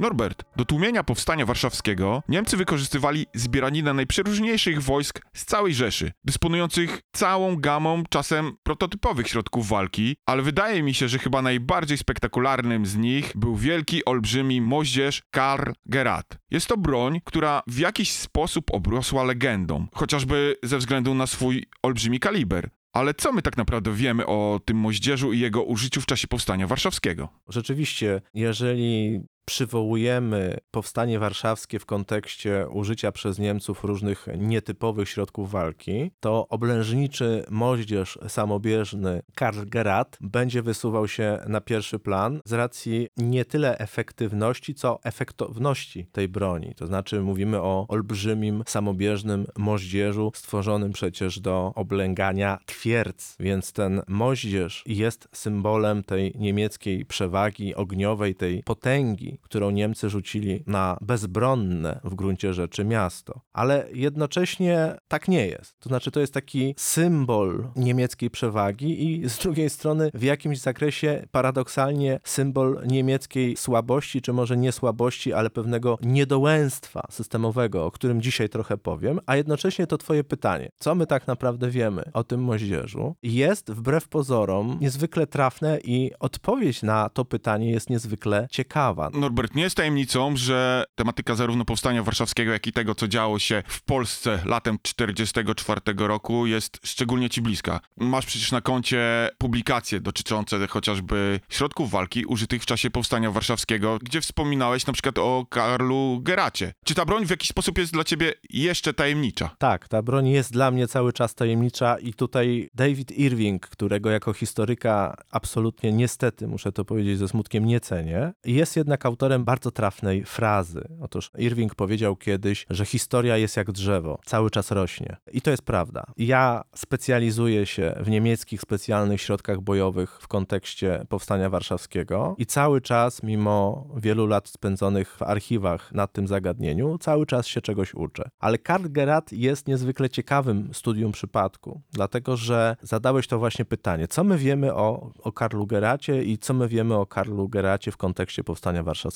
Norbert, do tłumienia powstania warszawskiego Niemcy wykorzystywali zbieraninę najprzeróżniejszych wojsk z całej Rzeszy, dysponujących całą gamą czasem prototypowych środków walki, ale wydaje mi się, że chyba najbardziej spektakularnym z nich był wielki, olbrzymi moździerz Karl Gerard. Jest to broń, która w jakiś sposób obrosła legendą, chociażby ze względu na swój olbrzymi kaliber. Ale co my tak naprawdę wiemy o tym moździerzu i jego użyciu w czasie powstania warszawskiego? Rzeczywiście, jeżeli przywołujemy powstanie warszawskie w kontekście użycia przez Niemców różnych nietypowych środków walki, to oblężniczy moździerz samobieżny Karl Gerard będzie wysuwał się na pierwszy plan z racji nie tyle efektywności, co efektowności tej broni. To znaczy mówimy o olbrzymim samobieżnym moździerzu stworzonym przecież do oblęgania twierdz, więc ten moździerz jest symbolem tej niemieckiej przewagi ogniowej, tej potęgi, którą Niemcy rzucili na bezbronne w gruncie rzeczy miasto. Ale jednocześnie tak nie jest. To znaczy, to jest taki symbol niemieckiej przewagi i z drugiej strony w jakimś zakresie paradoksalnie symbol niemieckiej słabości, czy może nie słabości, ale pewnego niedołęstwa systemowego, o którym dzisiaj trochę powiem, a jednocześnie to twoje pytanie. Co my tak naprawdę wiemy o tym moździerzu? Jest wbrew pozorom niezwykle trafne i odpowiedź na to pytanie jest niezwykle ciekawa. Norbert, nie jest tajemnicą, że tematyka zarówno powstania warszawskiego, jak i tego, co działo się w Polsce latem 1944 roku, jest szczególnie ci bliska. Masz przecież na koncie publikacje dotyczące chociażby środków walki użytych w czasie powstania warszawskiego, gdzie wspominałeś na przykład o Karlu Geracie. Czy ta broń w jakiś sposób jest dla ciebie jeszcze tajemnicza? Tak, ta broń jest dla mnie cały czas tajemnicza i tutaj David Irving, którego jako historyka absolutnie niestety, muszę to powiedzieć ze smutkiem, nie cenię, jest jednak autorem bardzo trafnej frazy. Otóż Irving powiedział kiedyś, że historia jest jak drzewo, cały czas rośnie. I to jest prawda. Ja specjalizuję się w niemieckich specjalnych środkach bojowych w kontekście powstania warszawskiego i cały czas, mimo wielu lat spędzonych w archiwach nad tym zagadnieniu, cały czas się czegoś uczę. Ale Karl Gerard jest niezwykle ciekawym studium przypadku, dlatego że zadałeś to właśnie pytanie, co my wiemy o, o Karlu Geracie i co my wiemy o Karlu Geracie w kontekście powstania warszawskiego.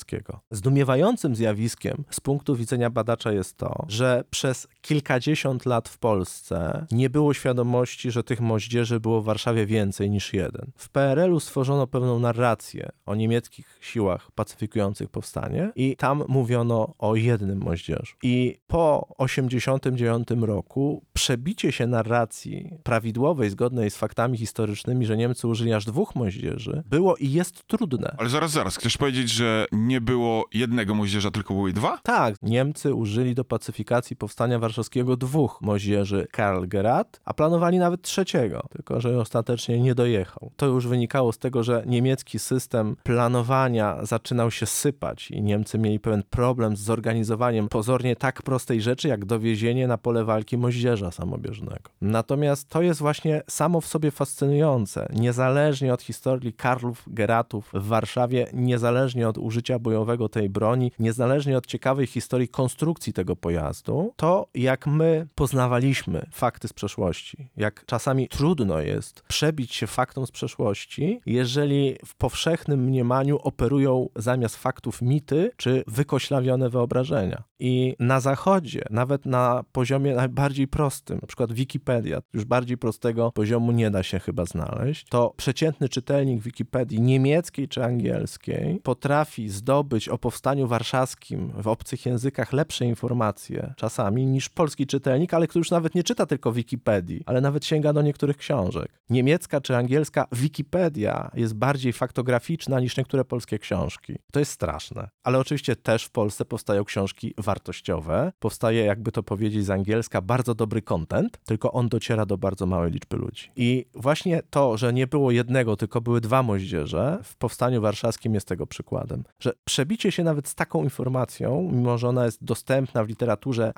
Zdumiewającym zjawiskiem z punktu widzenia badacza jest to, że przez kilkadziesiąt lat w Polsce nie było świadomości, że tych moździerzy było w Warszawie więcej niż jeden. W PRL-u stworzono pewną narrację o niemieckich siłach pacyfikujących powstanie i tam mówiono o jednym moździerzu. I po 1989 roku przebicie się narracji prawidłowej, zgodnej z faktami historycznymi, że Niemcy użyli aż dwóch moździerzy, było i jest trudne. Ale zaraz, zaraz, chcesz powiedzieć, że nie było jednego moździerza, tylko były dwa? Tak, Niemcy użyli do pacyfikacji powstania warszawskiego dwóch moździerzy Karl Gerard, a planowali nawet trzeciego, tylko że ostatecznie nie dojechał. To już wynikało z tego, że niemiecki system planowania zaczynał się sypać i Niemcy mieli pewien problem z zorganizowaniem pozornie tak prostej rzeczy, jak dowiezienie na pole walki moździerza samobieżnego. Natomiast to jest właśnie samo w sobie fascynujące. Niezależnie od historii Karlów Geratów w Warszawie, niezależnie od użycia bojowego tej broni, niezależnie od ciekawej historii konstrukcji tego pojazdu, to jak my poznawaliśmy fakty z przeszłości, jak czasami trudno jest przebić się faktom z przeszłości, jeżeli w powszechnym mniemaniu operują zamiast faktów mity czy wykoślawione wyobrażenia. I na zachodzie, nawet na poziomie najbardziej prostym, na przykład Wikipedia, już bardziej prostego poziomu nie da się chyba znaleźć, to przeciętny czytelnik Wikipedii niemieckiej czy angielskiej potrafi zdobyć o powstaniu warszawskim w obcych językach lepsze informacje czasami niż polski czytelnik, ale który już nawet nie czyta tylko Wikipedii, ale nawet sięga do niektórych książek. Niemiecka czy angielska Wikipedia jest bardziej faktograficzna niż niektóre polskie książki. To jest straszne. Ale oczywiście też w Polsce powstają książki wartościowe. Powstaje, jakby to powiedzieć z angielska, bardzo dobry content, tylko on dociera do bardzo małej liczby ludzi. I właśnie to, że nie było jednego, tylko były dwa moździerze w Powstaniu Warszawskim jest tego przykładem. Że przebicie się nawet z taką informacją, mimo że ona jest dostępna w literaturze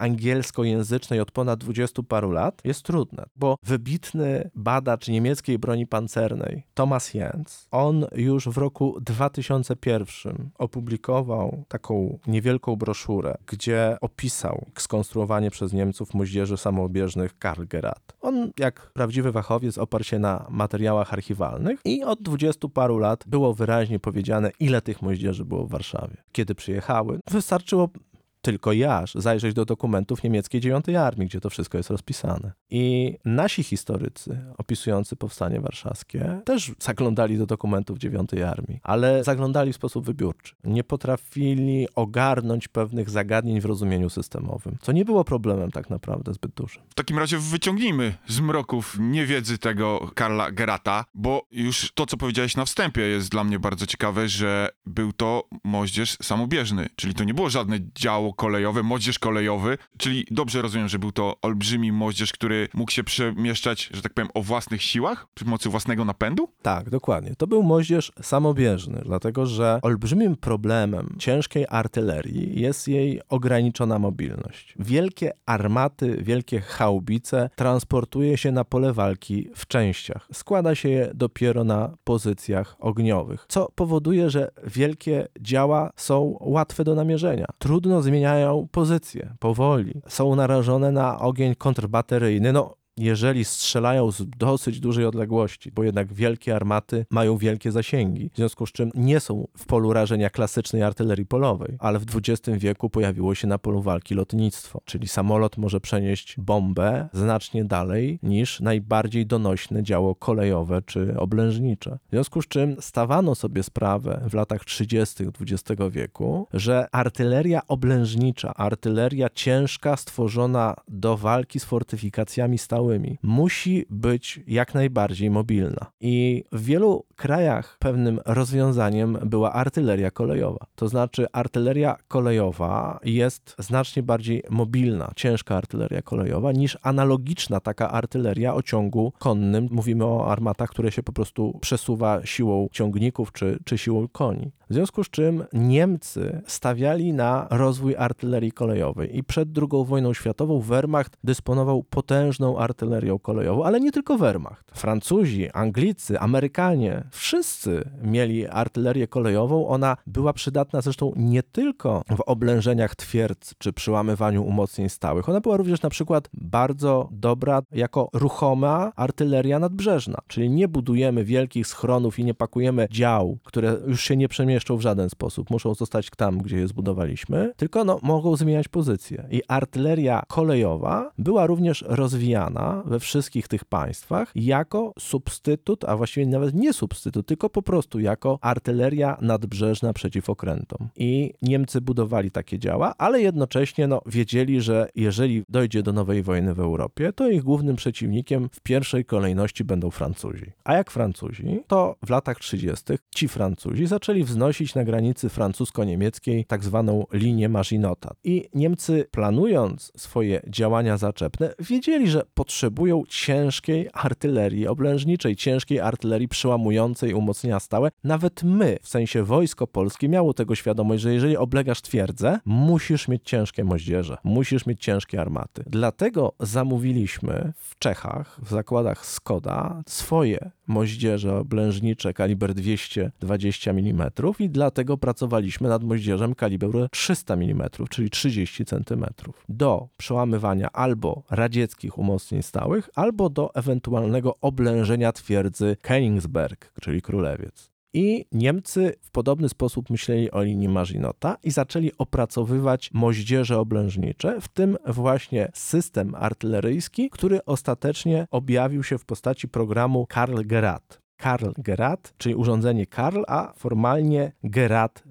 angielskojęzycznej od ponad 20 paru lat, jest trudne, bo wybitny badacz niemieckiej broni pancernej Thomas Jens, on już w roku 2001 opublikował taką niewielką broszurę, gdzie opisał skonstruowanie przez Niemców moździerzy samoobieżnych Karl Gerard. On, jak prawdziwy fachowiec, oparł się na materiałach archiwalnych i od 20 paru lat było wyraźnie powiedziane, ile tych moździerzy było w Warszawie. Kiedy przyjechały, wystarczyło tylko ja zajrzeć do dokumentów niemieckiej dziewiątej armii, gdzie to wszystko jest rozpisane. I nasi historycy opisujący powstanie warszawskie też zaglądali do dokumentów dziewiątej armii, ale zaglądali w sposób wybiórczy. Nie potrafili ogarnąć pewnych zagadnień w rozumieniu systemowym, co nie było problemem tak naprawdę zbyt dużym. W takim razie wyciągnijmy z mroków niewiedzy tego Karla Gerata, bo już to, co powiedziałeś na wstępie, jest dla mnie bardzo ciekawe, że był to moździerz samobieżny, czyli to nie było żadne działo kolejowe, moździerz kolejowy, czyli dobrze rozumiem, że był to olbrzymi moździerz, który mógł się przemieszczać, że tak powiem, o własnych siłach, przy pomocy własnego napędu? Tak, dokładnie. To był moździerz samobieżny, dlatego że olbrzymim problemem ciężkiej artylerii jest jej ograniczona mobilność. Wielkie armaty, wielkie haubice transportuje się na pole walki w częściach. Składa się je dopiero na pozycjach ogniowych, co powoduje, że wielkie działa są łatwe do namierzenia. Trudno zmieniać zmieniają pozycję powoli. Są narażone na ogień kontrbateryjny. No, jeżeli strzelają z dosyć dużej odległości, bo jednak wielkie armaty mają wielkie zasięgi, w związku z czym nie są w polu rażenia klasycznej artylerii polowej, ale w XX wieku pojawiło się na polu walki lotnictwo, czyli samolot może przenieść bombę znacznie dalej niż najbardziej donośne działo kolejowe czy oblężnicze. W związku z czym stawano sobie sprawę w latach 30. XX wieku, że artyleria oblężnicza, artyleria ciężka stworzona do walki z fortyfikacjami stałymi, musi być jak najbardziej mobilna. I w wielu krajach pewnym rozwiązaniem była artyleria kolejowa. To znaczy, artyleria kolejowa jest znacznie bardziej mobilna, ciężka artyleria kolejowa, niż analogiczna taka artyleria o ciągu konnym. Mówimy o armatach, które się po prostu przesuwa siłą ciągników czy, czy siłą koni. W związku z czym Niemcy stawiali na rozwój artylerii kolejowej i przed II wojną światową Wehrmacht dysponował potężną artylerią kolejową, ale nie tylko Wehrmacht. Francuzi, Anglicy, Amerykanie, wszyscy mieli artylerię kolejową. Ona była przydatna zresztą nie tylko w oblężeniach twierdz czy przyłamywaniu umocnień stałych. Ona była również na przykład bardzo dobra jako ruchoma artyleria nadbrzeżna, czyli nie budujemy wielkich schronów i nie pakujemy dział, które już się nie przemieszczą w żaden sposób. Muszą zostać tam, gdzie je zbudowaliśmy, tylko no, mogą zmieniać pozycję. I artyleria kolejowa była również rozwijana we wszystkich tych państwach jako substytut, a właściwie nawet nie substytut, tylko po prostu jako artyleria nadbrzeżna przeciw okrętom. I Niemcy budowali takie działa, ale jednocześnie no, wiedzieli, że jeżeli dojdzie do nowej wojny w Europie, to ich głównym przeciwnikiem w pierwszej kolejności będą Francuzi. A jak Francuzi, to w latach 30. ci Francuzi zaczęli wznosić na granicy francusko-niemieckiej tak zwaną linię Maginota. I Niemcy planując swoje działania zaczepne, wiedzieli, że potrzebują ciężkiej artylerii oblężniczej, ciężkiej artylerii przełamującej umocnienia stałe. Nawet my, w sensie wojsko polskie, miało tego świadomość, że jeżeli oblegasz twierdzę, musisz mieć ciężkie moździerze, musisz mieć ciężkie armaty. Dlatego zamówiliśmy w Czechach, w zakładach Skoda, swoje moździerze oblężnicze kaliber 220 mm i dlatego pracowaliśmy nad moździerzem kalibru 300 mm, czyli 30 cm, do przełamywania albo radzieckich umocnień stałych, albo do ewentualnego oblężenia twierdzy Königsberg, czyli Królewiec. I Niemcy w podobny sposób myśleli o linii Maginota i zaczęli opracowywać moździerze oblężnicze, w tym właśnie system artyleryjski, który ostatecznie objawił się w postaci programu Karl Gerard. Karl Gerät, czyli urządzenie Karl, a formalnie Gerät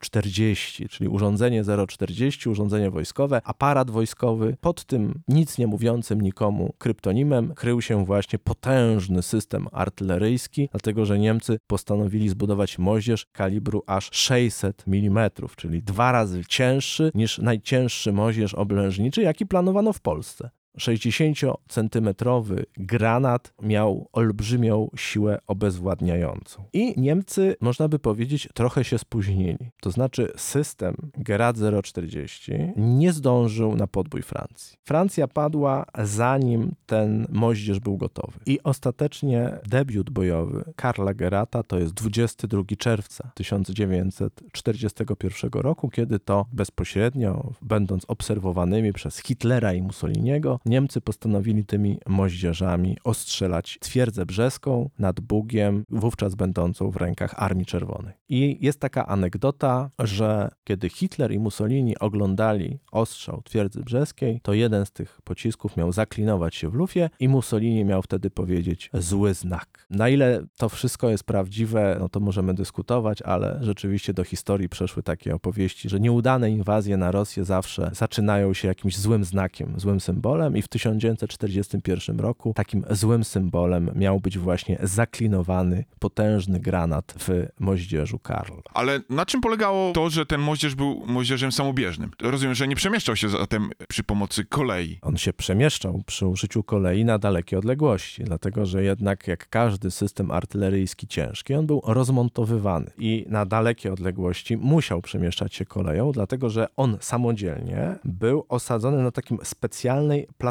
040, czyli urządzenie 040, urządzenie wojskowe, aparat wojskowy. Pod tym nic nie mówiącym nikomu kryptonimem krył się właśnie potężny system artyleryjski, dlatego że Niemcy postanowili zbudować moździerz kalibru aż 600 mm, czyli dwa razy cięższy niż najcięższy moździerz oblężniczy, jaki planowano w Polsce. 60-centymetrowy granat miał olbrzymią siłę obezwładniającą. I Niemcy, można by powiedzieć, trochę się spóźnili. To znaczy system Gerad 040 nie zdążył na podbój Francji. Francja padła zanim ten moździerz był gotowy. I ostatecznie debiut bojowy Karla Gerata to jest 22 czerwca 1941 roku, kiedy to bezpośrednio, będąc obserwowanymi przez Hitlera i Mussoliniego, Niemcy postanowili tymi moździerzami ostrzelać twierdzę brzeską nad Bugiem, wówczas będącą w rękach Armii Czerwonej. I jest taka anegdota, że kiedy Hitler i Mussolini oglądali ostrzał twierdzy brzeskiej, to jeden z tych pocisków miał zaklinować się w lufie i Mussolini miał wtedy powiedzieć zły znak. Na ile to wszystko jest prawdziwe, no to możemy dyskutować, ale rzeczywiście do historii przeszły takie opowieści, że nieudane inwazje na Rosję zawsze zaczynają się jakimś złym znakiem, złym symbolem i w 1941 roku takim złym symbolem miał być właśnie zaklinowany potężny granat w moździerzu Karl. Ale na czym polegało to, że ten moździerz był moździerzem samobieżnym? Rozumiem, że nie przemieszczał się zatem przy pomocy kolei. On się przemieszczał przy użyciu kolei na dalekie odległości, dlatego że jednak jak każdy system artyleryjski ciężki, on był rozmontowywany i na dalekie odległości musiał przemieszczać się koleją, dlatego że on samodzielnie był osadzony na takim specjalnej platformie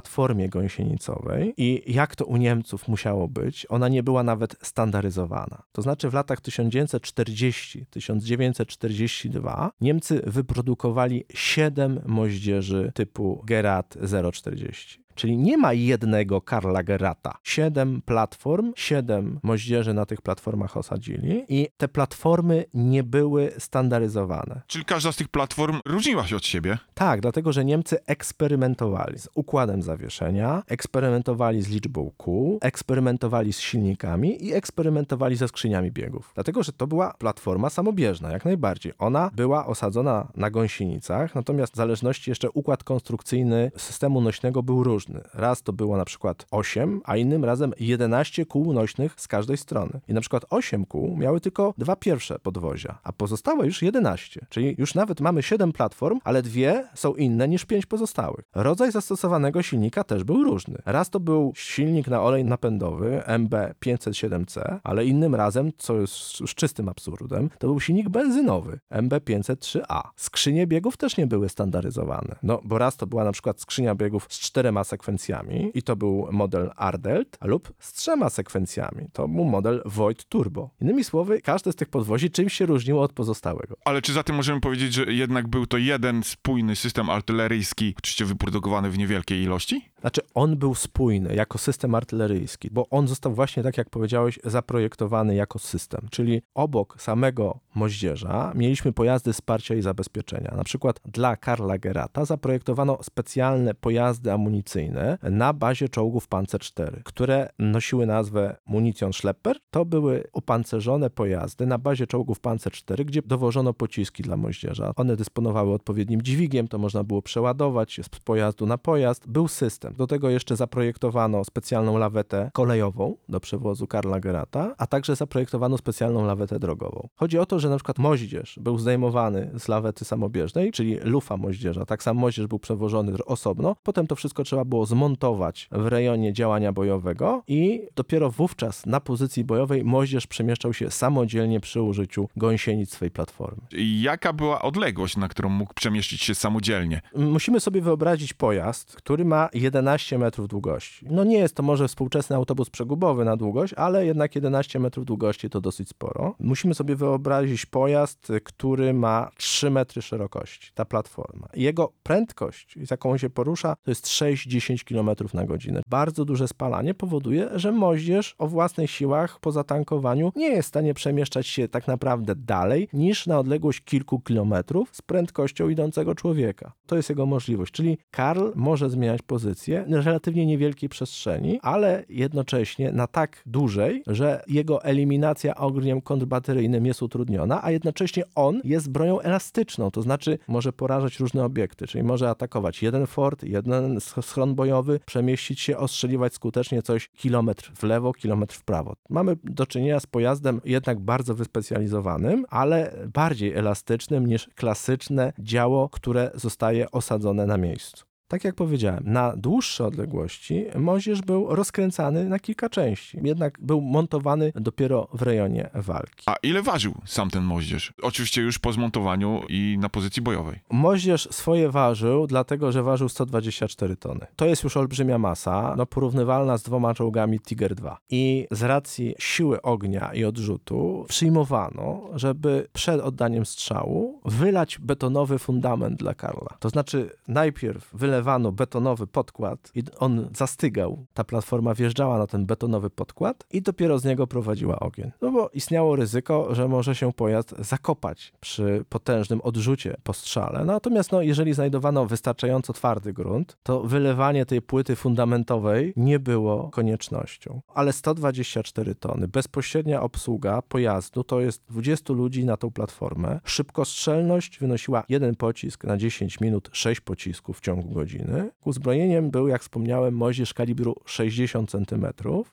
gąsienicowej i jak to u Niemców musiało być, ona nie była nawet standaryzowana. To znaczy w latach 1940-1942 Niemcy wyprodukowali 7 moździerzy typu Gerad 040. Czyli nie ma jednego Karla Gerata. Siedem platform, siedem moździerzy na tych platformach osadzili i te platformy nie były standaryzowane. Czyli każda z tych platform różniła się od siebie. Tak, dlatego że Niemcy eksperymentowali z układem zawieszenia, eksperymentowali z liczbą kół, eksperymentowali z silnikami i eksperymentowali ze skrzyniami biegów. Dlatego, że to była platforma samobieżna, jak najbardziej. Ona była osadzona na gąsienicach, natomiast w zależności jeszcze układ konstrukcyjny systemu nośnego był różny różny. Raz to było na przykład 8, a innym razem 11 kół nośnych z każdej strony. I na przykład 8 kół miały tylko dwa pierwsze podwozia, a pozostałe już 11. Czyli już nawet mamy 7 platform, ale dwie są inne niż 5 pozostałych. Rodzaj zastosowanego silnika też był różny. Raz to był silnik na olej napędowy MB507C, ale innym razem, co jest już czystym absurdem, to był silnik benzynowy MB503A. Skrzynie biegów też nie były standaryzowane. No, bo raz to była na przykład skrzynia biegów z czterema sekwencjami i to był model Ardelt, lub z trzema sekwencjami. To był model Void Turbo. Innymi słowy, każde z tych podwozi czymś się różniło od pozostałego. Ale czy zatem możemy powiedzieć, że jednak był to jeden spójny system artyleryjski, oczywiście wyprodukowany w niewielkiej ilości? Znaczy, on był spójny jako system artyleryjski, bo on został właśnie, tak jak powiedziałeś, zaprojektowany jako system. Czyli obok samego moździerza mieliśmy pojazdy wsparcia i zabezpieczenia. Na przykład dla Karla Gerata zaprojektowano specjalne pojazdy amunicyjne na bazie czołgów Panzer IV, które nosiły nazwę Munition Schlepper. To były opancerzone pojazdy na bazie czołgów Panzer IV, gdzie dowożono pociski dla moździerza. One dysponowały odpowiednim dźwigiem, to można było przeładować z pojazdu na pojazd. Był system. Do tego jeszcze zaprojektowano specjalną lawetę kolejową do przewozu Karla Gerata, a także zaprojektowano specjalną lawetę drogową. Chodzi o to, że na przykład moździerz był zdejmowany z lawety samobieżnej, czyli lufa moździerza. Tak sam moździerz był przewożony osobno. Potem to wszystko trzeba było zmontować w rejonie działania bojowego i dopiero wówczas na pozycji bojowej moździerz przemieszczał się samodzielnie przy użyciu gąsienic swej platformy. I jaka była odległość, na którą mógł przemieścić się samodzielnie? Musimy sobie wyobrazić pojazd, który ma 11 metrów długości. No nie jest to może współczesny autobus przegubowy na długość, ale jednak 11 metrów długości to dosyć sporo. Musimy sobie wyobrazić pojazd, który ma 3 metry szerokości, ta platforma. Jego prędkość, z jaką on się porusza, to jest 6-10 km na godzinę. Bardzo duże spalanie powoduje, że moździerz o własnych siłach po zatankowaniu nie jest w stanie przemieszczać się tak naprawdę dalej niż na odległość kilku kilometrów z prędkością idącego człowieka. To jest jego możliwość, czyli Karl może zmieniać pozycję pozycję na relatywnie niewielkiej przestrzeni, ale jednocześnie na tak dużej, że jego eliminacja ogniem kontrbateryjnym jest utrudniona, a jednocześnie on jest bronią elastyczną, to znaczy może porażać różne obiekty, czyli może atakować jeden fort, jeden schron bojowy, przemieścić się, ostrzeliwać skutecznie coś kilometr w lewo, kilometr w prawo. Mamy do czynienia z pojazdem jednak bardzo wyspecjalizowanym, ale bardziej elastycznym niż klasyczne działo, które zostaje osadzone na miejscu. Tak jak powiedziałem, na dłuższe odległości moździerz był rozkręcany na kilka części, jednak był montowany dopiero w rejonie walki. A ile ważył sam ten moździerz? Oczywiście już po zmontowaniu i na pozycji bojowej. Moździerz swoje ważył, dlatego że ważył 124 tony. To jest już olbrzymia masa, no porównywalna z dwoma czołgami Tiger 2. I z racji siły ognia i odrzutu przyjmowano, żeby przed oddaniem strzału wylać betonowy fundament dla Karla. To znaczy najpierw wylać wylewano betonowy podkład i on zastygał. Ta platforma wjeżdżała na ten betonowy podkład i dopiero z niego prowadziła ogień. No bo istniało ryzyko, że może się pojazd zakopać przy potężnym odrzucie po strzale. Natomiast no, jeżeli znajdowano wystarczająco twardy grunt, to wylewanie tej płyty fundamentowej nie było koniecznością. Ale 124 tony, bezpośrednia obsługa pojazdu to jest 20 ludzi na tą platformę. Szybkostrzelność wynosiła jeden pocisk na 10 minut, 6 pocisków w ciągu godziny godziny. Uzbrojeniem był, jak wspomniałem, moździerz kalibru 60 cm.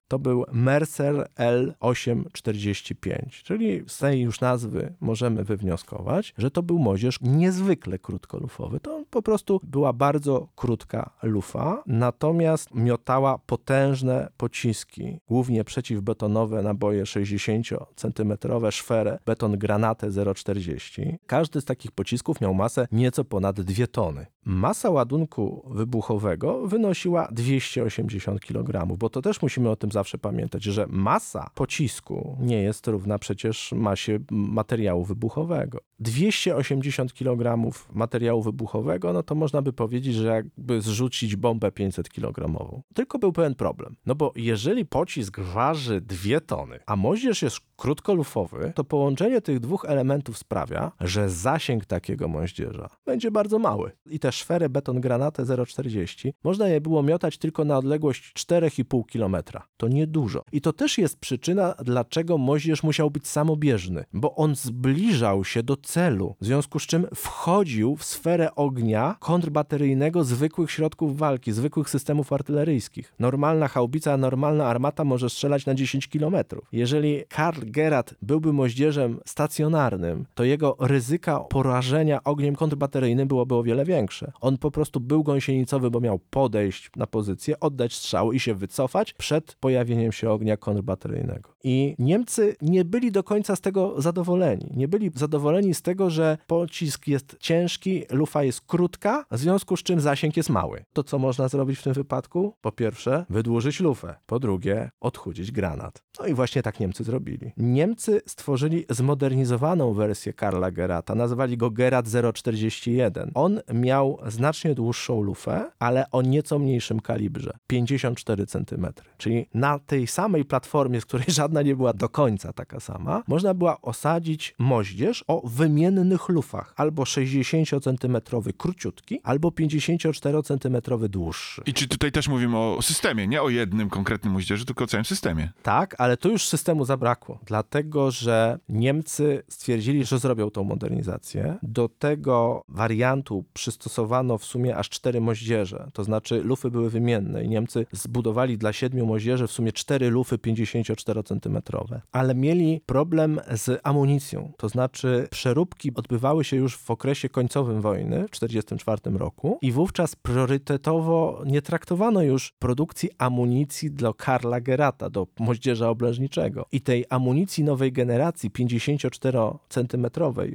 To był Mercer L845, czyli z tej już nazwy możemy wywnioskować, że to był moździerz niezwykle krótkolufowy. To po prostu była bardzo krótka lufa, natomiast miotała potężne pociski, głównie przeciwbetonowe naboje 60 cm, szferę, beton granatę 0,40. Każdy z takich pocisków miał masę nieco ponad 2 tony. Masa ładunku wybuchowego wynosiła 280 kg, bo to też musimy o tym zawsze pamiętać, że masa pocisku nie jest równa przecież masie materiału wybuchowego. 280 kg materiału wybuchowego, no to można by powiedzieć, że jakby zrzucić bombę 500 kg. Tylko był pewien problem, no bo jeżeli pocisk waży 2 tony, a moździerz jest krótkolufowy, to połączenie tych dwóch elementów sprawia, że zasięg takiego moździerza będzie bardzo mały. I te szfery beton granatę 0,40 można je było miotać tylko na odległość 4,5 km. To niedużo. I to też jest przyczyna, dlaczego moździerz musiał być samobieżny, bo on zbliżał się do celu, w związku z czym wchodził w sferę ognia kontrbateryjnego zwykłych środków walki, zwykłych systemów artyleryjskich. Normalna haubica, normalna armata może strzelać na 10 km. Jeżeli Karl Gerard byłby moździerzem stacjonarnym, to jego ryzyka porażenia ogniem kontrbateryjnym byłoby o wiele większe. On po prostu był gąsienicowy, bo miał podejść na pozycję, oddać strzał i się wycofać przed pojawieniem się ognia kontrbateryjnego. I Niemcy nie byli do końca z tego zadowoleni. Nie byli zadowoleni z tego, że pocisk jest ciężki, lufa jest krótka, w związku z czym zasięg jest mały. To co można zrobić w tym wypadku? Po pierwsze, wydłużyć lufę. Po drugie, odchudzić granat. No i właśnie tak Niemcy zrobili. Niemcy stworzyli zmodernizowaną wersję Karla Gerata, nazwali go Gerat 041. On miał znacznie dłuższą lufę, ale o nieco mniejszym kalibrze 54 cm. Czyli na tej samej platformie, z której żadna nie była do końca taka sama, można była osadzić moździerz o wymiennych lufach, albo 60 cm króciutki, albo 54 cm dłuższy. I czy tutaj też mówimy o systemie, nie o jednym konkretnym moździerzu, tylko o całym systemie? Tak, ale tu już systemu zabrakło, dlatego że Niemcy stwierdzili, że zrobią tą modernizację. Do tego wariantu przystosowano w sumie aż cztery moździerze, to znaczy lufy były wymienne i Niemcy zbudowali dla siedmiu moździerzy w sumie cztery lufy 54 cm, ale mieli problem z amunicją, to znaczy przeróbki odbywały się już w okresie końcowym wojny w 1944 roku i wówczas priorytetowo nie traktowano już produkcji amunicji dla Karla Gerata, do moździerza oblężniczego. I tej amunicji nowej generacji 54 cm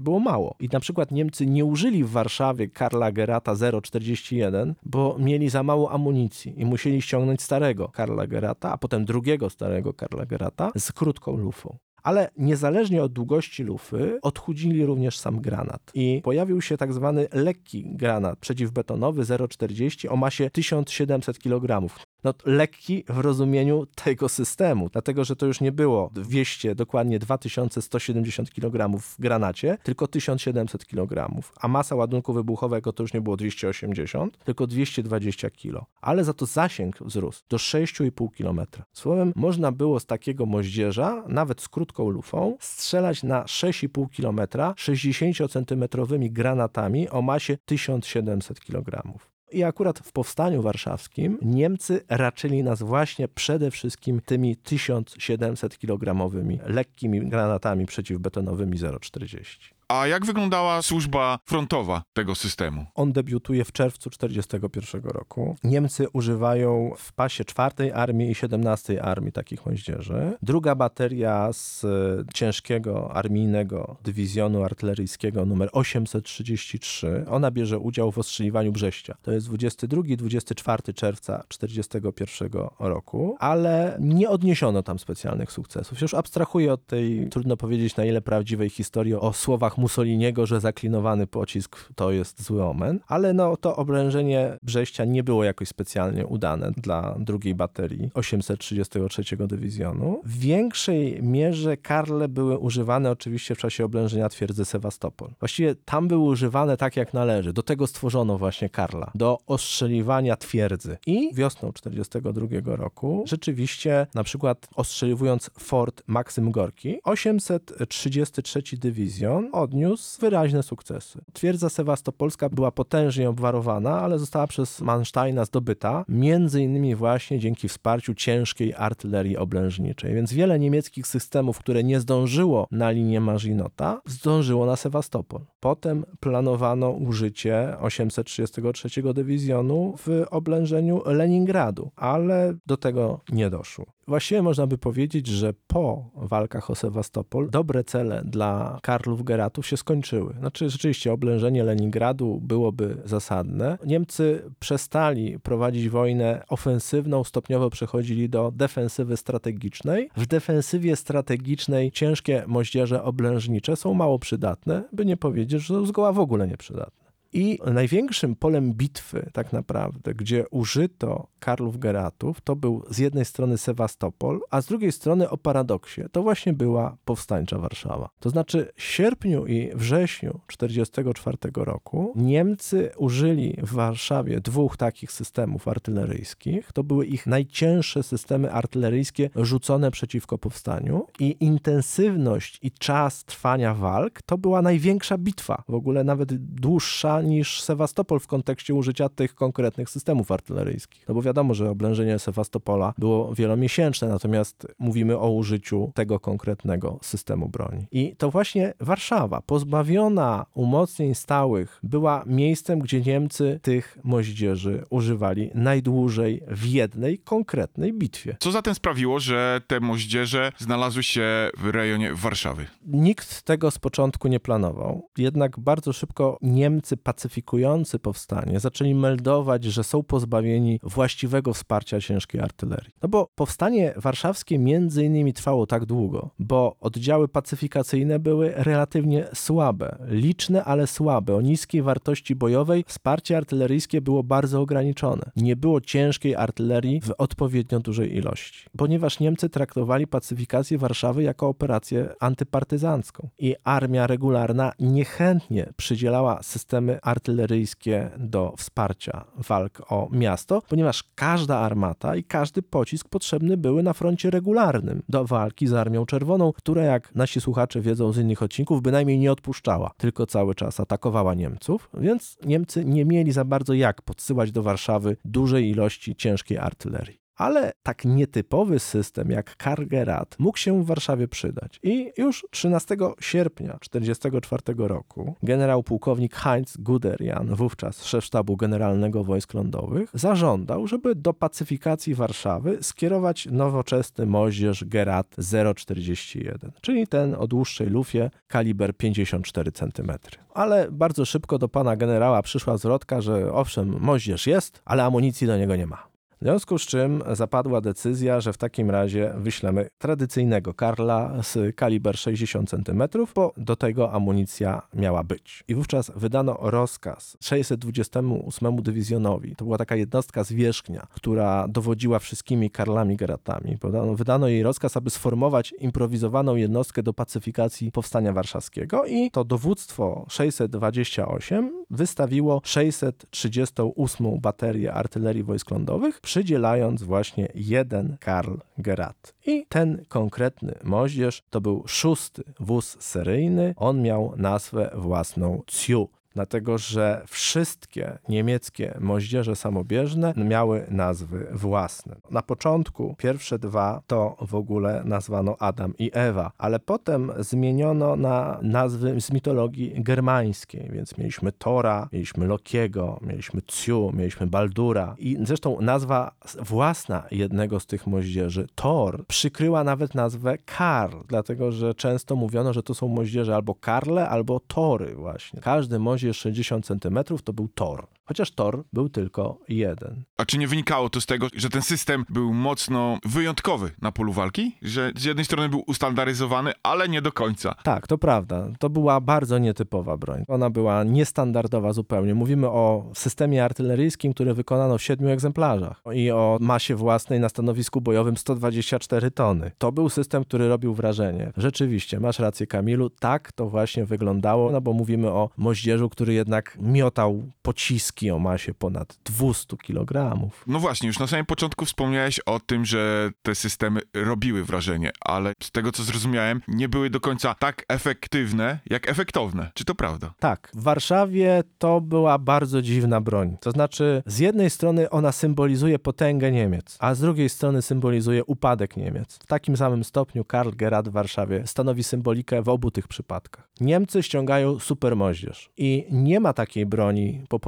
było mało. I na przykład Niemcy nie użyli w Warszawie Karla Gerata 041, bo mieli za mało amunicji i musieli ściągnąć starego Karla Gerata, a potem drugiego starego Karla Gerata z krótką lufą ale niezależnie od długości lufy odchudzili również sam granat. I pojawił się tak zwany lekki granat przeciwbetonowy 0,40 o masie 1700 kg. No, lekki w rozumieniu tego systemu, dlatego że to już nie było 200, dokładnie 2170 kg w granacie, tylko 1700 kg, a masa ładunku wybuchowego to już nie było 280, tylko 220 kg. Ale za to zasięg wzrósł do 6,5 km. Słowem, można było z takiego moździerza, nawet z krótką lufą, strzelać na 6,5 km 60-centymetrowymi granatami o masie 1700 kg. I akurat w powstaniu warszawskim Niemcy raczyli nas właśnie przede wszystkim tymi 1700 kilogramowymi lekkimi granatami przeciwbetonowymi 0,40. A jak wyglądała służba frontowa tego systemu? On debiutuje w czerwcu 1941 roku. Niemcy używają w pasie 4 Armii i 17 Armii takich moździerzy. Druga bateria z e, ciężkiego armijnego dywizjonu artyleryjskiego numer 833, ona bierze udział w ostrzeliwaniu Brześcia. To jest 22-24 czerwca 1941 roku, ale nie odniesiono tam specjalnych sukcesów. Już abstrahuję od tej, trudno powiedzieć na ile prawdziwej historii o słowach Mussoliniego, że zaklinowany pocisk to jest zły omen, ale no to obrężenie Brześcia nie było jakoś specjalnie udane dla drugiej baterii 833 dywizjonu. W większej mierze karle były używane oczywiście w czasie oblężenia twierdzy Sewastopol. Właściwie tam były używane tak jak należy. Do tego stworzono właśnie karla, do ostrzeliwania twierdzy. I wiosną 42 roku rzeczywiście na przykład ostrzeliwując fort Maksym Gorki 833 dywizjon odniósł wyraźne sukcesy. Twierdza sewastopolska była potężnie obwarowana, ale została przez Mansteina zdobyta, między innymi właśnie dzięki wsparciu ciężkiej artylerii oblężniczej. Więc wiele niemieckich systemów, które nie zdążyło na linię Marzinota, zdążyło na Sewastopol. Potem planowano użycie 833 dywizjonu w oblężeniu Leningradu, ale do tego nie doszło. Właściwie można by powiedzieć, że po walkach o Sewastopol dobre cele dla Karlów Geratów się skończyły. Znaczy rzeczywiście oblężenie Leningradu byłoby zasadne. Niemcy przestali prowadzić wojnę ofensywną, stopniowo przechodzili do defensywy strategicznej. W defensywie strategicznej ciężkie moździerze oblężnicze są mało przydatne, by nie powiedzieć, że są zgoła w ogóle nieprzydatne. I największym polem bitwy, tak naprawdę, gdzie użyto Karlów Geratów, to był z jednej strony Sewastopol, a z drugiej strony o paradoksie, to właśnie była powstańcza Warszawa. To znaczy w sierpniu i wrześniu 1944 roku Niemcy użyli w Warszawie dwóch takich systemów artyleryjskich. To były ich najcięższe systemy artyleryjskie rzucone przeciwko powstaniu i intensywność i czas trwania walk to była największa bitwa, w ogóle nawet dłuższa niż Sewastopol w kontekście użycia tych konkretnych systemów artyleryjskich. No bo wiadomo, że oblężenie Sewastopola było wielomiesięczne, natomiast mówimy o użyciu tego konkretnego systemu broni. I to właśnie Warszawa, pozbawiona umocnień stałych, była miejscem, gdzie Niemcy tych moździerzy używali najdłużej w jednej konkretnej bitwie. Co zatem sprawiło, że te moździerze znalazły się w rejonie Warszawy? Nikt tego z początku nie planował, jednak bardzo szybko Niemcy pacyfikujący powstanie zaczęli meldować, że są pozbawieni właściwego wsparcia ciężkiej artylerii. No bo powstanie warszawskie między innymi trwało tak długo, bo oddziały pacyfikacyjne były relatywnie słabe, liczne, ale słabe. O niskiej wartości bojowej wsparcie artyleryjskie było bardzo ograniczone. Nie było ciężkiej artylerii w odpowiednio dużej ilości, ponieważ Niemcy traktowali pacyfikację Warszawy jako operację antypartyzancką i armia regularna niechętnie przydzielała systemy artyleryjskie do wsparcia walk o miasto, ponieważ każda armata i każdy pocisk potrzebny były na froncie regularnym do walki z Armią Czerwoną, która, jak nasi słuchacze wiedzą z innych odcinków, bynajmniej nie odpuszczała, tylko cały czas atakowała Niemców, więc Niemcy nie mieli za bardzo jak podsyłać do Warszawy dużej ilości ciężkiej artylerii. Ale tak nietypowy system jak Kargerat mógł się w Warszawie przydać. I już 13 sierpnia 1944 roku generał pułkownik Heinz Guderian, wówczas szef sztabu generalnego wojsk lądowych, zażądał, żeby do pacyfikacji Warszawy skierować nowoczesny moździerz Gerat 041, czyli ten o dłuższej lufie kaliber 54 cm. Ale bardzo szybko do pana generała przyszła zwrotka, że owszem, moździerz jest, ale amunicji do niego nie ma. W związku z czym zapadła decyzja, że w takim razie wyślemy tradycyjnego Karla z kaliber 60 cm, bo do tego amunicja miała być. I wówczas wydano rozkaz 628 dywizjonowi. To była taka jednostka zwierzchnia, która dowodziła wszystkimi Karlami Geratami. Podano- Wydano jej rozkaz, aby sformować improwizowaną jednostkę do pacyfikacji powstania warszawskiego i to dowództwo 628 wystawiło 638 baterię artylerii wojsk lądowych, przydzielając właśnie jeden Karl Gerat. I ten konkretny moździerz to był szósty wóz seryjny. On miał nazwę własną Ciu. Dlatego, że wszystkie niemieckie moździerze samobieżne miały nazwy własne. Na początku pierwsze dwa to w ogóle nazwano Adam i Ewa, ale potem zmieniono na nazwy z mitologii germańskiej, więc mieliśmy Tora, mieliśmy Lokiego, mieliśmy Ciu, mieliśmy Baldura i zresztą nazwa własna jednego z tych moździerzy, Thor, przykryła nawet nazwę Karl, dlatego, że często mówiono, że to są moździerze albo Karle, albo Tory właśnie. Każdy moździerz 60 cm to był Thor. Chociaż Thor był tylko jeden. A czy nie wynikało to z tego, że ten system był mocno wyjątkowy na polu walki? Że z jednej strony był ustandaryzowany, ale nie do końca. Tak, to prawda. To była bardzo nietypowa broń. Ona była niestandardowa zupełnie. Mówimy o systemie artyleryjskim, który wykonano w siedmiu egzemplarzach i o masie własnej na stanowisku bojowym 124 tony. To był system, który robił wrażenie. Rzeczywiście, masz rację Kamilu, tak to właśnie wyglądało, no bo mówimy o moździerzu, który jednak miotał pociski o masie ponad 200 kg. No właśnie, już na samym początku wspomniałeś o tym, że te systemy robiły wrażenie, ale z tego co zrozumiałem, nie były do końca tak efektywne, jak efektowne. Czy to prawda? Tak, w Warszawie to była bardzo dziwna broń. To znaczy, z jednej strony ona symbolizuje potęgę Niemiec, a z drugiej strony symbolizuje upadek Niemiec. W takim samym stopniu Karl Gerard w Warszawie stanowi symbolikę w obu tych przypadkach. Niemcy ściągają supermoździerz i nie ma takiej broni po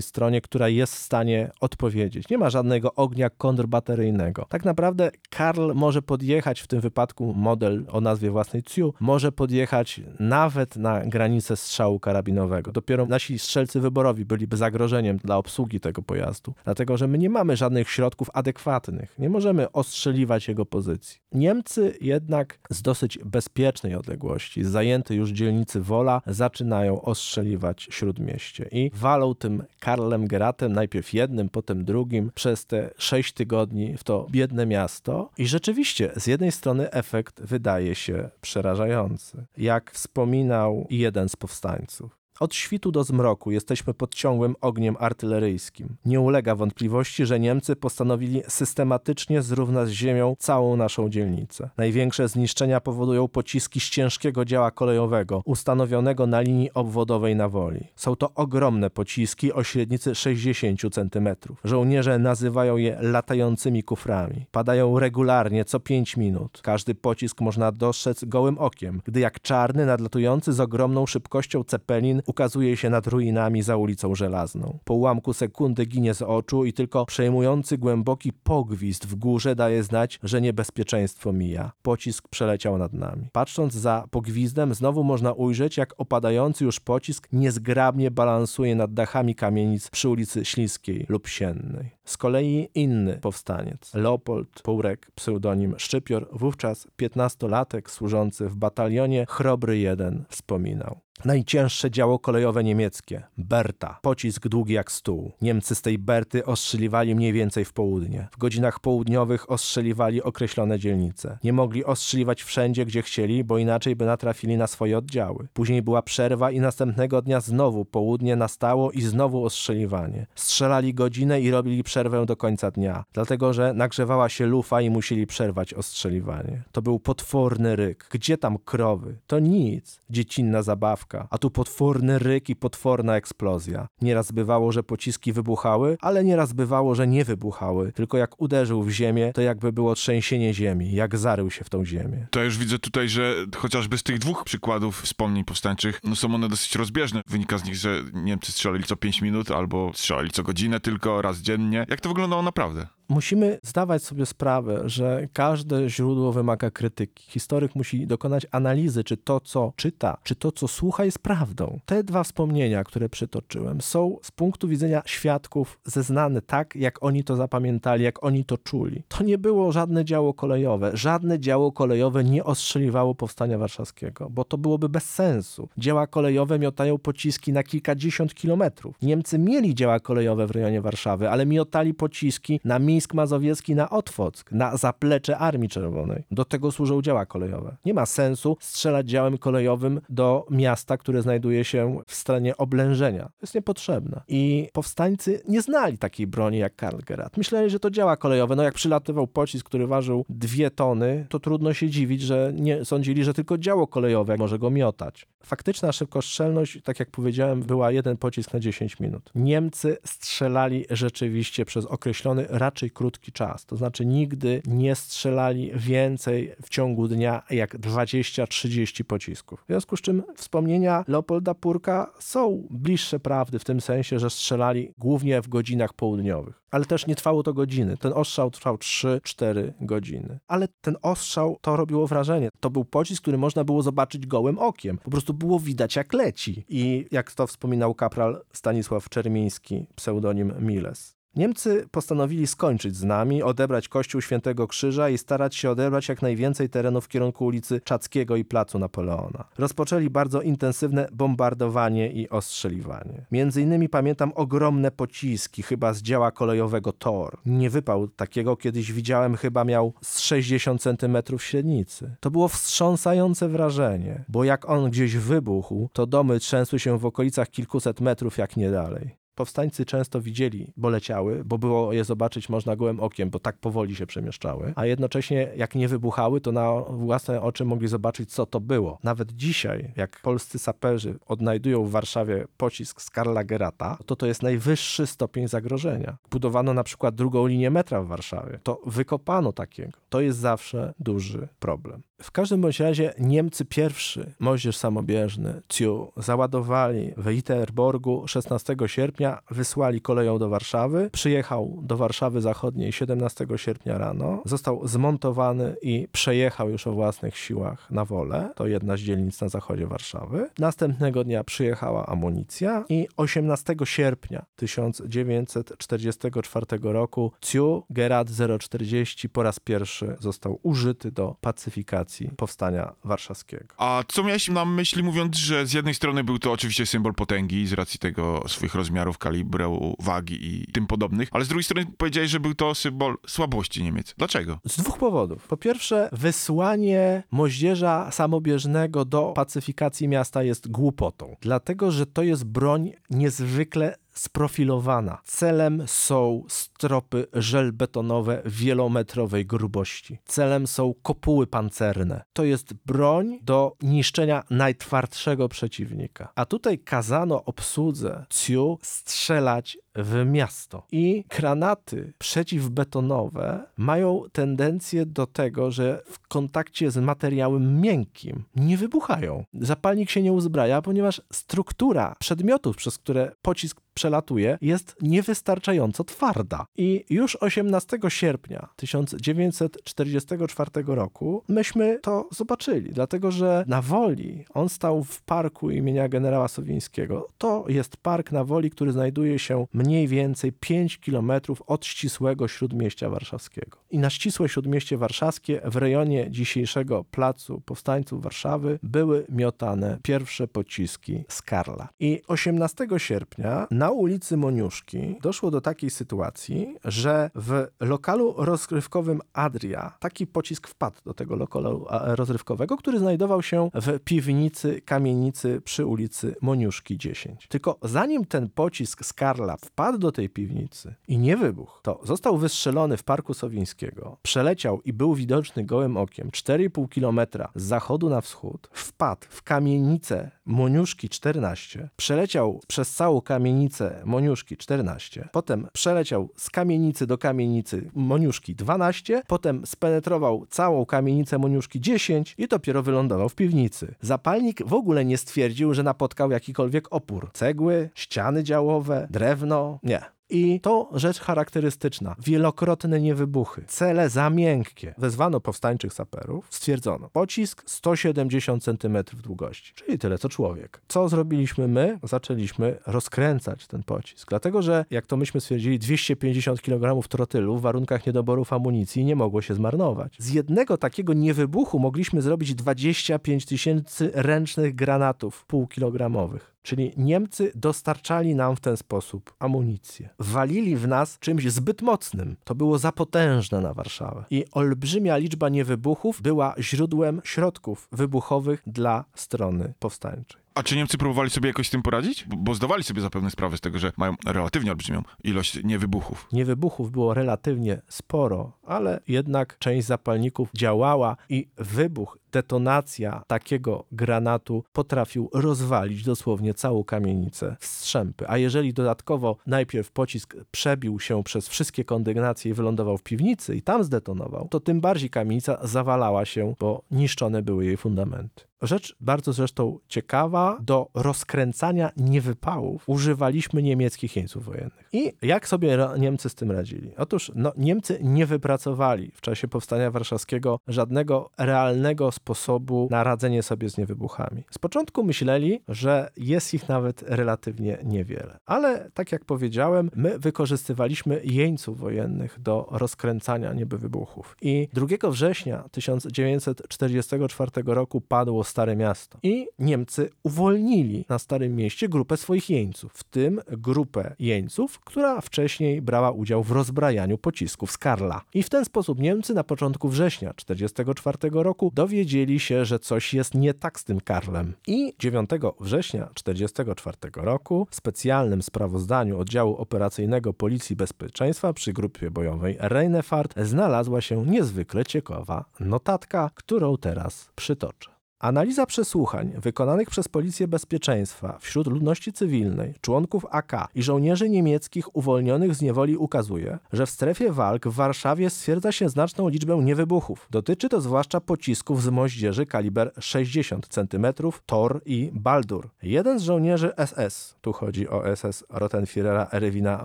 stronie, która jest w stanie odpowiedzieć. Nie ma żadnego ognia kontrbateryjnego. Tak naprawdę Karl może podjechać, w tym wypadku model o nazwie własnej Ciu, może podjechać nawet na granicę strzału karabinowego. Dopiero nasi strzelcy wyborowi byliby zagrożeniem dla obsługi tego pojazdu, dlatego że my nie mamy żadnych środków adekwatnych. Nie możemy ostrzeliwać jego pozycji. Niemcy jednak z dosyć bezpiecznej odległości, z zajętej już dzielnicy Wola, zaczynają ostrzeliwać śródmieście i walą tym Karlem Geratem, najpierw jednym, potem drugim, przez te sześć tygodni w to biedne miasto. I rzeczywiście, z jednej strony efekt wydaje się przerażający. Jak wspominał jeden z powstańców. Od świtu do zmroku jesteśmy pod ciągłym ogniem artyleryjskim. Nie ulega wątpliwości, że Niemcy postanowili systematycznie zrównać z ziemią całą naszą dzielnicę. Największe zniszczenia powodują pociski z ciężkiego działa kolejowego, ustanowionego na linii obwodowej na Woli. Są to ogromne pociski o średnicy 60 cm. Żołnierze nazywają je latającymi kuframi. Padają regularnie co 5 minut. Każdy pocisk można dostrzec gołym okiem, gdy jak czarny, nadlatujący z ogromną szybkością cepelin ukazuje się nad ruinami za ulicą Żelazną. Po ułamku sekundy ginie z oczu i tylko przejmujący głęboki pogwizd w górze daje znać, że niebezpieczeństwo mija. Pocisk przeleciał nad nami. Patrząc za pogwizdem, znowu można ujrzeć, jak opadający już pocisk niezgrabnie balansuje nad dachami kamienic przy ulicy Śliskiej lub Siennej. Z kolei inny powstaniec, Leopold Pourek, pseudonim Szczypior, wówczas piętnastolatek służący w batalionie Chrobry 1, wspominał. Najcięższe działo kolejowe niemieckie. Berta. Pocisk długi jak stół. Niemcy z tej Berty ostrzeliwali mniej więcej w południe. W godzinach południowych ostrzeliwali określone dzielnice. Nie mogli ostrzeliwać wszędzie, gdzie chcieli, bo inaczej by natrafili na swoje oddziały. Później była przerwa i następnego dnia znowu południe nastało i znowu ostrzeliwanie. Strzelali godzinę i robili przerwę do końca dnia, dlatego że nagrzewała się lufa i musieli przerwać ostrzeliwanie. To był potworny ryk. Gdzie tam krowy? To nic. Dziecinna zabawka a tu potworny ryk i potworna eksplozja. Nieraz bywało, że pociski wybuchały, ale nieraz bywało, że nie wybuchały, tylko jak uderzył w ziemię, to jakby było trzęsienie ziemi, jak zarył się w tą ziemię. To już widzę tutaj, że chociażby z tych dwóch przykładów wspomnień powstańczych, no są one dosyć rozbieżne. Wynika z nich, że Niemcy strzelali co 5 minut albo strzelali co godzinę tylko, raz dziennie. Jak to wyglądało naprawdę? Musimy zdawać sobie sprawę, że każde źródło wymaga krytyki. Historyk musi dokonać analizy, czy to, co czyta, czy to, co słucha, jest prawdą. Te dwa wspomnienia, które przytoczyłem, są z punktu widzenia świadków zeznane tak, jak oni to zapamiętali, jak oni to czuli. To nie było żadne działo kolejowe. Żadne działo kolejowe nie ostrzeliwało powstania warszawskiego, bo to byłoby bez sensu. Dzieła kolejowe miotają pociski na kilkadziesiąt kilometrów. Niemcy mieli dzieła kolejowe w rejonie Warszawy, ale miotali pociski na Mińsk Mazowiecki, na Otwock, na zaplecze Armii Czerwonej. Do tego służą działa kolejowe. Nie ma sensu strzelać działem kolejowym do miasta, które znajduje się w stanie oblężenia. To jest niepotrzebne. I powstańcy nie znali takiej broni jak Karl Gerard. Myśleli, że to działa kolejowe. No jak przylatywał pocisk, który ważył dwie tony, to trudno się dziwić, że nie sądzili, że tylko działo kolejowe może go miotać. Faktyczna szybkostrzelność, tak jak powiedziałem, była jeden pocisk na 10 minut. Niemcy strzelali rzeczywiście przez określony, raczej krótki czas. To znaczy nigdy nie strzelali więcej w ciągu dnia jak 20-30 pocisków. W związku z czym wspomnienia Leopolda Purka są bliższe prawdy w tym sensie, że strzelali głównie w godzinach południowych. Ale też nie trwało to godziny. Ten ostrzał trwał 3-4 godziny. Ale ten ostrzał to robiło wrażenie. To był pocisk, który można było zobaczyć gołym okiem. Po prostu było widać jak leci. I jak to wspominał kapral Stanisław Czermiński, pseudonim Miles. Niemcy postanowili skończyć z nami, odebrać Kościół Świętego Krzyża i starać się odebrać jak najwięcej terenu w kierunku ulicy Czackiego i Placu Napoleona. Rozpoczęli bardzo intensywne bombardowanie i ostrzeliwanie. Między innymi pamiętam ogromne pociski, chyba z działa kolejowego Tor. Nie wypał takiego, kiedyś widziałem, chyba miał z 60 cm średnicy. To było wstrząsające wrażenie, bo jak on gdzieś wybuchł, to domy trzęsły się w okolicach kilkuset metrów, jak nie dalej. Powstańcy często widzieli, bo leciały, bo było je zobaczyć można gołym okiem, bo tak powoli się przemieszczały, a jednocześnie jak nie wybuchały, to na własne oczy mogli zobaczyć, co to było. Nawet dzisiaj, jak polscy saperzy odnajdują w Warszawie pocisk z Karla Gerata, to to jest najwyższy stopień zagrożenia. Budowano na przykład drugą linię metra w Warszawie. To wykopano takiego. To jest zawsze duży problem. W każdym bądź razie Niemcy pierwszy, moździerz samobieżny, Ciu, załadowali w Iterborgu 16 sierpnia, wysłali koleją do Warszawy. Przyjechał do Warszawy Zachodniej 17 sierpnia rano, został zmontowany i przejechał już o własnych siłach na wolę. To jedna z dzielnic na zachodzie Warszawy. Następnego dnia przyjechała amunicja i 18 sierpnia 1944 roku Ciu Gerard 040 po raz pierwszy został użyty do pacyfikacji powstania warszawskiego. A co miałeś na myśli, mówiąc, że z jednej strony był to oczywiście symbol potęgi z racji tego swoich rozmiarów, kalibru, wagi i tym podobnych, ale z drugiej strony powiedziałeś, że był to symbol słabości Niemiec. Dlaczego? Z dwóch powodów. Po pierwsze, wysłanie moździerza samobieżnego do pacyfikacji miasta jest głupotą, dlatego że to jest broń niezwykle sprofilowana. Celem są stropy żelbetonowe wielometrowej grubości. Celem są kopuły pancerne. To jest broń do niszczenia najtwardszego przeciwnika. A tutaj kazano obsłudze CIU strzelać w miasto. I granaty przeciwbetonowe mają tendencję do tego, że w kontakcie z materiałem miękkim nie wybuchają. Zapalnik się nie uzbraja, ponieważ struktura przedmiotów, przez które pocisk przelatuje, jest niewystarczająco twarda. I już 18 sierpnia 1944 roku myśmy to zobaczyli, dlatego że na Woli on stał w parku imienia generała Sowińskiego. To jest park na Woli, który znajduje się mniej więcej 5 kilometrów od ścisłego śródmieścia warszawskiego. I na ścisłe śródmieście warszawskie w rejonie dzisiejszego placu powstańców Warszawy były miotane pierwsze pociski z Karla. I 18 sierpnia na ulicy Moniuszki doszło do takiej sytuacji, że w lokalu rozrywkowym Adria taki pocisk wpadł do tego lokalu rozrywkowego, który znajdował się w piwnicy kamienicy przy ulicy Moniuszki 10. Tylko zanim ten pocisk z Karla wpadł do tej piwnicy i nie wybuchł, to został wystrzelony w Parku Sowińskiego, przeleciał i był widoczny gołym okiem 4,5 kilometra z zachodu na wschód, wpadł w kamienicę Moniuszki 14, przeleciał przez całą kamienicę Moniuszki 14, potem przeleciał z kamienicy do kamienicy Moniuszki 12, potem spenetrował całą kamienicę Moniuszki 10 i dopiero wylądował w piwnicy. Zapalnik w ogóle nie stwierdził, że napotkał jakikolwiek opór. Cegły, ściany działowe, drewno, nie. I to rzecz charakterystyczna. Wielokrotne niewybuchy. Cele za miękkie. Wezwano powstańczych saperów. Stwierdzono. Pocisk 170 cm długości. Czyli tyle co człowiek. Co zrobiliśmy my? Zaczęliśmy rozkręcać ten pocisk. Dlatego, że jak to myśmy stwierdzili, 250 kg trotylu w warunkach niedoborów amunicji nie mogło się zmarnować. Z jednego takiego niewybuchu mogliśmy zrobić 25 tysięcy ręcznych granatów półkilogramowych. Czyli Niemcy dostarczali nam w ten sposób amunicję. Walili w nas czymś zbyt mocnym. To było za potężne na Warszawę. I olbrzymia liczba niewybuchów była źródłem środków wybuchowych dla strony powstańczej. A czy Niemcy próbowali sobie jakoś z tym poradzić? Bo, bo zdawali sobie zapewne sprawę z tego, że mają relatywnie olbrzymią ilość niewybuchów. Niewybuchów było relatywnie sporo, ale jednak część zapalników działała i wybuch, detonacja takiego granatu potrafił rozwalić dosłownie całą kamienicę w strzępy. A jeżeli dodatkowo najpierw pocisk przebił się przez wszystkie kondygnacje i wylądował w piwnicy i tam zdetonował, to tym bardziej kamienica zawalała się, bo niszczone były jej fundamenty. Rzecz bardzo zresztą ciekawa, do rozkręcania niewypałów używaliśmy niemieckich jeńców wojennych. I jak sobie Niemcy z tym radzili? Otóż no, Niemcy nie wypracowali w czasie powstania warszawskiego żadnego realnego sposobu na radzenie sobie z niewybuchami. Z początku myśleli, że jest ich nawet relatywnie niewiele. Ale tak jak powiedziałem, my wykorzystywaliśmy jeńców wojennych do rozkręcania niewybuchów. I 2 września 1944 roku padło Stare Miasto. I Niemcy uwolnili na Starym Mieście grupę swoich jeńców, w tym grupę jeńców, która wcześniej brała udział w rozbrajaniu pocisków z Karla. I w ten sposób Niemcy na początku września 1944 roku dowiedzieli się, że coś jest nie tak z tym Karlem. I 9 września 1944 roku w specjalnym sprawozdaniu oddziału operacyjnego Policji Bezpieczeństwa przy grupie bojowej Reinefahrt znalazła się niezwykle ciekawa notatka, którą teraz przytoczę. Analiza przesłuchań wykonanych przez Policję Bezpieczeństwa wśród ludności cywilnej, członków AK i żołnierzy niemieckich uwolnionych z niewoli ukazuje, że w strefie walk w Warszawie stwierdza się znaczną liczbę niewybuchów. Dotyczy to zwłaszcza pocisków z moździerzy kaliber 60 cm, Tor i Baldur. Jeden z żołnierzy SS, tu chodzi o SS Rottenführera Erwina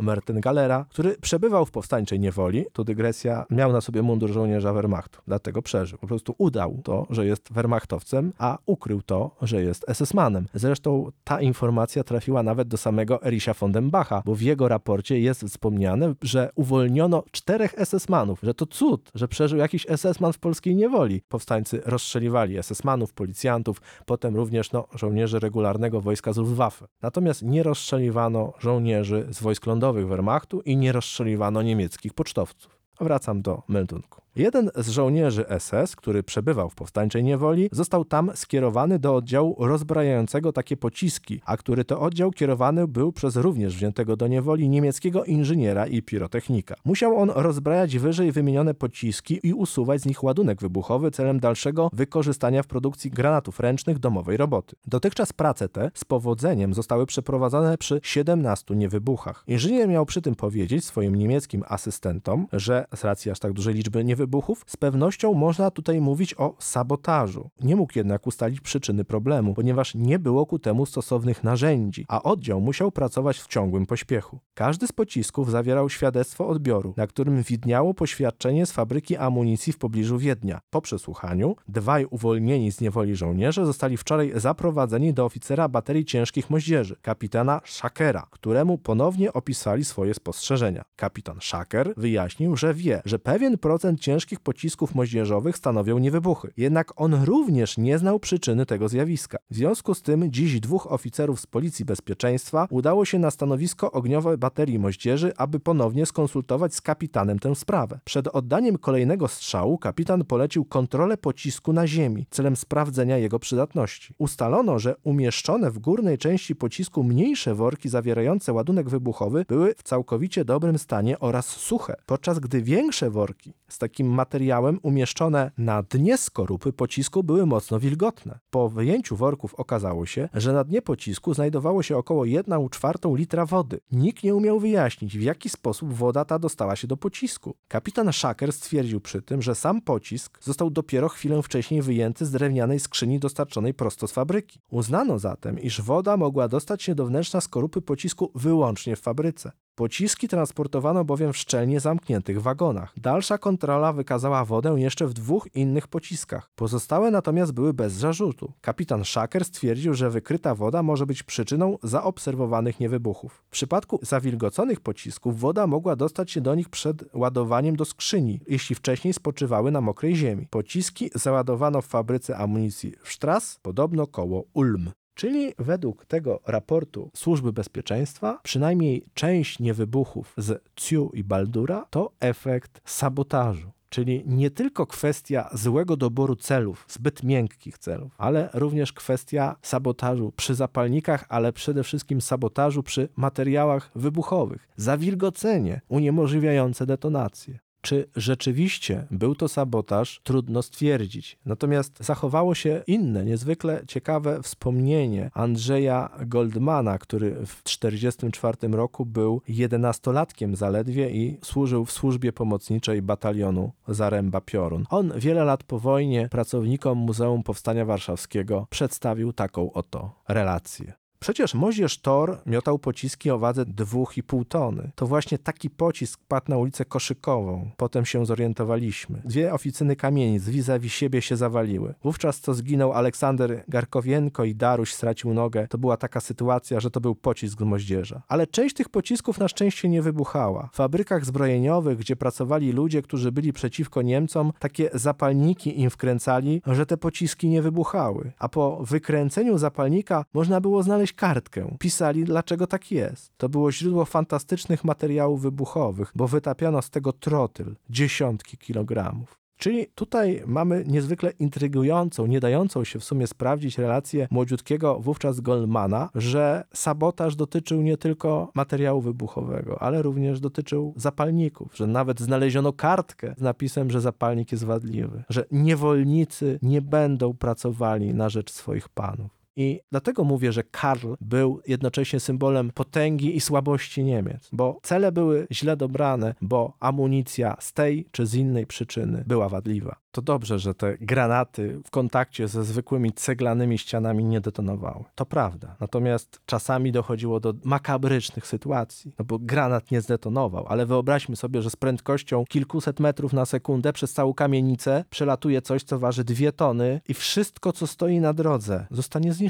Mertengallera, który przebywał w powstańczej niewoli, tu dygresja, miał na sobie mundur żołnierza Wehrmachtu, dlatego przeżył. Po prostu udał to, że jest Wehrmachtowcem, a ukrył to, że jest SS-manem. Zresztą ta informacja trafiła nawet do samego Erisia von den Bacha, bo w jego raporcie jest wspomniane, że uwolniono czterech SS-manów, że to cud, że przeżył jakiś SS-man w polskiej niewoli. Powstańcy rozstrzeliwali SS-manów, policjantów, potem również no, żołnierzy regularnego wojska z Luftwaffe. Natomiast nie rozstrzeliwano żołnierzy z wojsk lądowych Wehrmachtu i nie rozstrzeliwano niemieckich pocztowców. Wracam do meldunku. Jeden z żołnierzy SS, który przebywał w powstańczej niewoli, został tam skierowany do oddziału rozbrajającego takie pociski, a który to oddział kierowany był przez również wziętego do niewoli niemieckiego inżyniera i pirotechnika. Musiał on rozbrajać wyżej wymienione pociski i usuwać z nich ładunek wybuchowy celem dalszego wykorzystania w produkcji granatów ręcznych domowej roboty. Dotychczas prace te z powodzeniem zostały przeprowadzone przy 17 niewybuchach. Inżynier miał przy tym powiedzieć swoim niemieckim asystentom, że z racji aż tak dużej liczby niewybuchów z pewnością można tutaj mówić o sabotażu. Nie mógł jednak ustalić przyczyny problemu, ponieważ nie było ku temu stosownych narzędzi, a oddział musiał pracować w ciągłym pośpiechu. Każdy z pocisków zawierał świadectwo odbioru, na którym widniało poświadczenie z fabryki amunicji w pobliżu Wiednia. Po przesłuchaniu dwaj uwolnieni z niewoli żołnierze zostali wczoraj zaprowadzeni do oficera baterii ciężkich moździerzy, kapitana Szakera, któremu ponownie opisali swoje spostrzeżenia. Kapitan Szaker wyjaśnił, że wie, że pewien procent ciężkich pocisków moździerzowych stanowią niewybuchy. Jednak on również nie znał przyczyny tego zjawiska. W związku z tym dziś dwóch oficerów z Policji Bezpieczeństwa udało się na stanowisko ogniowe baterii moździerzy, aby ponownie skonsultować z kapitanem tę sprawę. Przed oddaniem kolejnego strzału kapitan polecił kontrolę pocisku na ziemi celem sprawdzenia jego przydatności. Ustalono, że umieszczone w górnej części pocisku mniejsze worki zawierające ładunek wybuchowy były w całkowicie dobrym stanie oraz suche, podczas gdy większe worki z takimi materiałem umieszczone na dnie skorupy pocisku były mocno wilgotne. Po wyjęciu worków okazało się, że na dnie pocisku znajdowało się około 1 czwartą litra wody. Nikt nie umiał wyjaśnić, w jaki sposób woda ta dostała się do pocisku. Kapitan Szaker stwierdził przy tym, że sam pocisk został dopiero chwilę wcześniej wyjęty z drewnianej skrzyni dostarczonej prosto z fabryki. Uznano zatem, iż woda mogła dostać się do wnętrza skorupy pocisku wyłącznie w fabryce. Pociski transportowano bowiem w szczelnie zamkniętych wagonach. Dalsza kontrola wykazała wodę jeszcze w dwóch innych pociskach. Pozostałe natomiast były bez zarzutu. Kapitan Szaker stwierdził, że wykryta woda może być przyczyną zaobserwowanych niewybuchów. W przypadku zawilgoconych pocisków woda mogła dostać się do nich przed ładowaniem do skrzyni, jeśli wcześniej spoczywały na mokrej ziemi. Pociski załadowano w fabryce amunicji w Strass, podobno koło Ulm. Czyli według tego raportu Służby Bezpieczeństwa, przynajmniej część niewybuchów z Ciu i Baldura to efekt sabotażu. Czyli nie tylko kwestia złego doboru celów, zbyt miękkich celów, ale również kwestia sabotażu przy zapalnikach, ale przede wszystkim sabotażu przy materiałach wybuchowych. Zawilgocenie uniemożliwiające detonację. Czy rzeczywiście był to sabotaż, trudno stwierdzić. Natomiast zachowało się inne, niezwykle ciekawe wspomnienie Andrzeja Goldmana, który w 1944 roku był jedenastolatkiem zaledwie i służył w służbie pomocniczej batalionu Zaręba Piorun. On wiele lat po wojnie pracownikom Muzeum Powstania Warszawskiego przedstawił taką oto relację. Przecież moździerz Tor miotał pociski o wadze 2,5 tony. To właśnie taki pocisk padł na ulicę Koszykową. Potem się zorientowaliśmy. Dwie oficyny kamienic vis-a-vis siebie się zawaliły. Wówczas co zginął Aleksander Garkowienko i Daruś stracił nogę, to była taka sytuacja, że to był pocisk z moździerza. Ale część tych pocisków na szczęście nie wybuchała. W fabrykach zbrojeniowych, gdzie pracowali ludzie, którzy byli przeciwko Niemcom, takie zapalniki im wkręcali, że te pociski nie wybuchały. A po wykręceniu zapalnika można było znaleźć kartkę. Pisali, dlaczego tak jest. To było źródło fantastycznych materiałów wybuchowych, bo wytapiano z tego trotyl, dziesiątki kilogramów. Czyli tutaj mamy niezwykle intrygującą, nie dającą się w sumie sprawdzić relację młodziutkiego wówczas Goldmana, że sabotaż dotyczył nie tylko materiału wybuchowego, ale również dotyczył zapalników, że nawet znaleziono kartkę z napisem, że zapalnik jest wadliwy, że niewolnicy nie będą pracowali na rzecz swoich panów. I dlatego mówię, że Karl był jednocześnie symbolem potęgi i słabości Niemiec, bo cele były źle dobrane, bo amunicja z tej czy z innej przyczyny była wadliwa. To dobrze, że te granaty w kontakcie ze zwykłymi ceglanymi ścianami nie detonowały. To prawda. Natomiast czasami dochodziło do makabrycznych sytuacji, no bo granat nie zdetonował, ale wyobraźmy sobie, że z prędkością kilkuset metrów na sekundę przez całą kamienicę przelatuje coś, co waży dwie tony i wszystko, co stoi na drodze, zostanie zniszczone.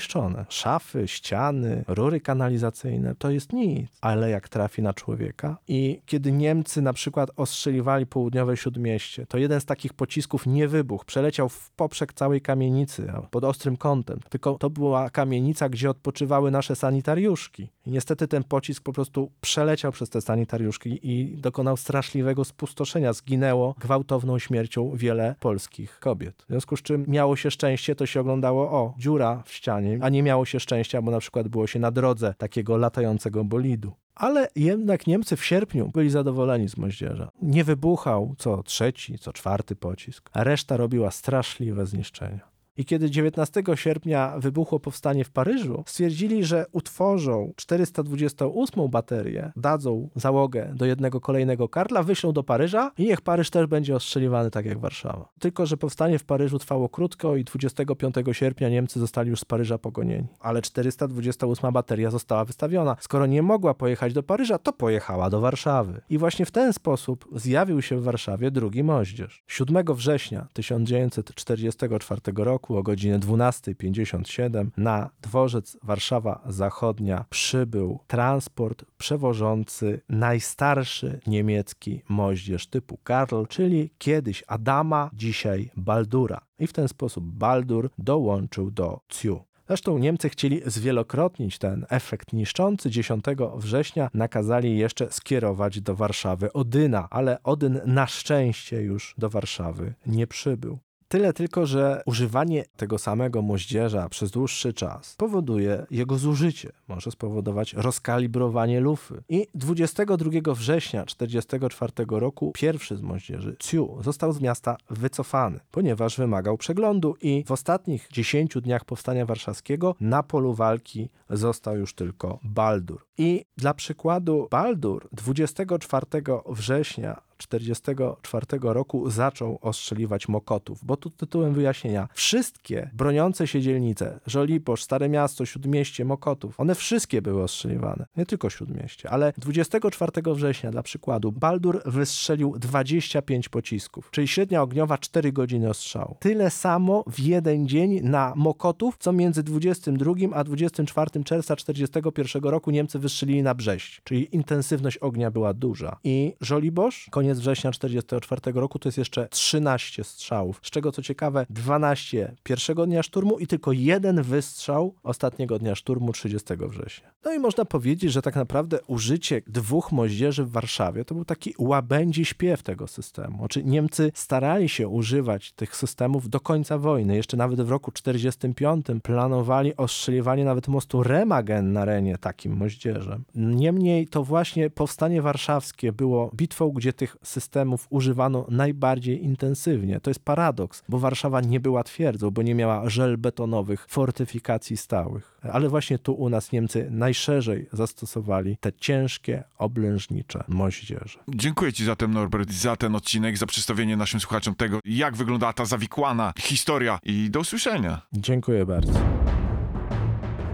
Szafy, ściany, rury kanalizacyjne, to jest nic. Ale jak trafi na człowieka i kiedy Niemcy na przykład ostrzeliwali południowe śródmieście, to jeden z takich pocisków nie wybuchł, przeleciał w poprzek całej kamienicy pod ostrym kątem. Tylko to była kamienica, gdzie odpoczywały nasze sanitariuszki. I niestety ten pocisk po prostu przeleciał przez te sanitariuszki i dokonał straszliwego spustoszenia. Zginęło gwałtowną śmiercią wiele polskich kobiet. W związku z czym miało się szczęście, to się oglądało, o, dziura w ścianie, a nie miało się szczęścia, bo na przykład było się na drodze takiego latającego bolidu. Ale jednak Niemcy w sierpniu byli zadowoleni z moździerza. Nie wybuchał co trzeci, co czwarty pocisk, a reszta robiła straszliwe zniszczenia. I kiedy 19 sierpnia wybuchło powstanie w Paryżu, stwierdzili, że utworzą 428 baterię, dadzą załogę do jednego kolejnego Karla, wyślą do Paryża i niech Paryż też będzie ostrzeliwany tak jak Warszawa. Tylko, że powstanie w Paryżu trwało krótko i 25 sierpnia Niemcy zostali już z Paryża pogonieni. Ale 428 bateria została wystawiona. Skoro nie mogła pojechać do Paryża, to pojechała do Warszawy. I właśnie w ten sposób zjawił się w Warszawie drugi moździerz. 7 września 1944 roku roku o godzinie 12.57 na dworzec Warszawa Zachodnia przybył transport przewożący najstarszy niemiecki moździerz typu Karl, czyli kiedyś Adama, dzisiaj Baldura. I w ten sposób Baldur dołączył do Ciu. Zresztą Niemcy chcieli zwielokrotnić ten efekt niszczący. 10 września nakazali jeszcze skierować do Warszawy Odyna, ale Odyn na szczęście już do Warszawy nie przybył. Tyle tylko, że używanie tego samego moździerza przez dłuższy czas powoduje jego zużycie. Może spowodować rozkalibrowanie lufy. I 22 września 1944 roku pierwszy z moździerzy, Ciu, został z miasta wycofany, ponieważ wymagał przeglądu i w ostatnich 10 dniach powstania warszawskiego na polu walki został już tylko Baldur. I dla przykładu Baldur 24 września 1944 roku zaczął ostrzeliwać Mokotów, bo tu tytułem wyjaśnienia wszystkie broniące się dzielnice, Żoliborz, Stare Miasto, Śródmieście, Mokotów, one wszystkie były ostrzeliwane, nie tylko Śródmieście, ale 24 września dla przykładu Baldur wystrzelił 25 pocisków, czyli średnia ogniowa 4 godziny ostrzału. Tyle samo w jeden dzień na Mokotów, co między 22 a 24 czerwca 1941 roku Niemcy wystrzelili na Brześć, czyli intensywność ognia była duża. I Żoliborz, koniec września 1944 roku, to jest jeszcze 13 strzałów, z czego co ciekawe 12 pierwszego dnia szturmu i tylko jeden wystrzał ostatniego dnia szturmu 30 września. No i można powiedzieć, że tak naprawdę użycie dwóch moździerzy w Warszawie to był taki łabędzi śpiew tego systemu. Znaczy Niemcy starali się używać tych systemów do końca wojny. Jeszcze nawet w roku 1945 planowali ostrzeliwanie nawet mostu Remagen na Renie takim moździerzem. Niemniej to właśnie powstanie warszawskie było bitwą, gdzie tych systemów używano najbardziej intensywnie. To jest paradoks, bo Warszawa nie była twierdzą, bo nie miała żelbetonowych fortyfikacji stałych. Ale właśnie tu u nas Niemcy najszerzej zastosowali te ciężkie, oblężnicze moździerze. Dziękuję Ci zatem, Norbert, za ten odcinek, za przedstawienie naszym słuchaczom tego, jak wyglądała ta zawikłana historia i do usłyszenia. Dziękuję bardzo.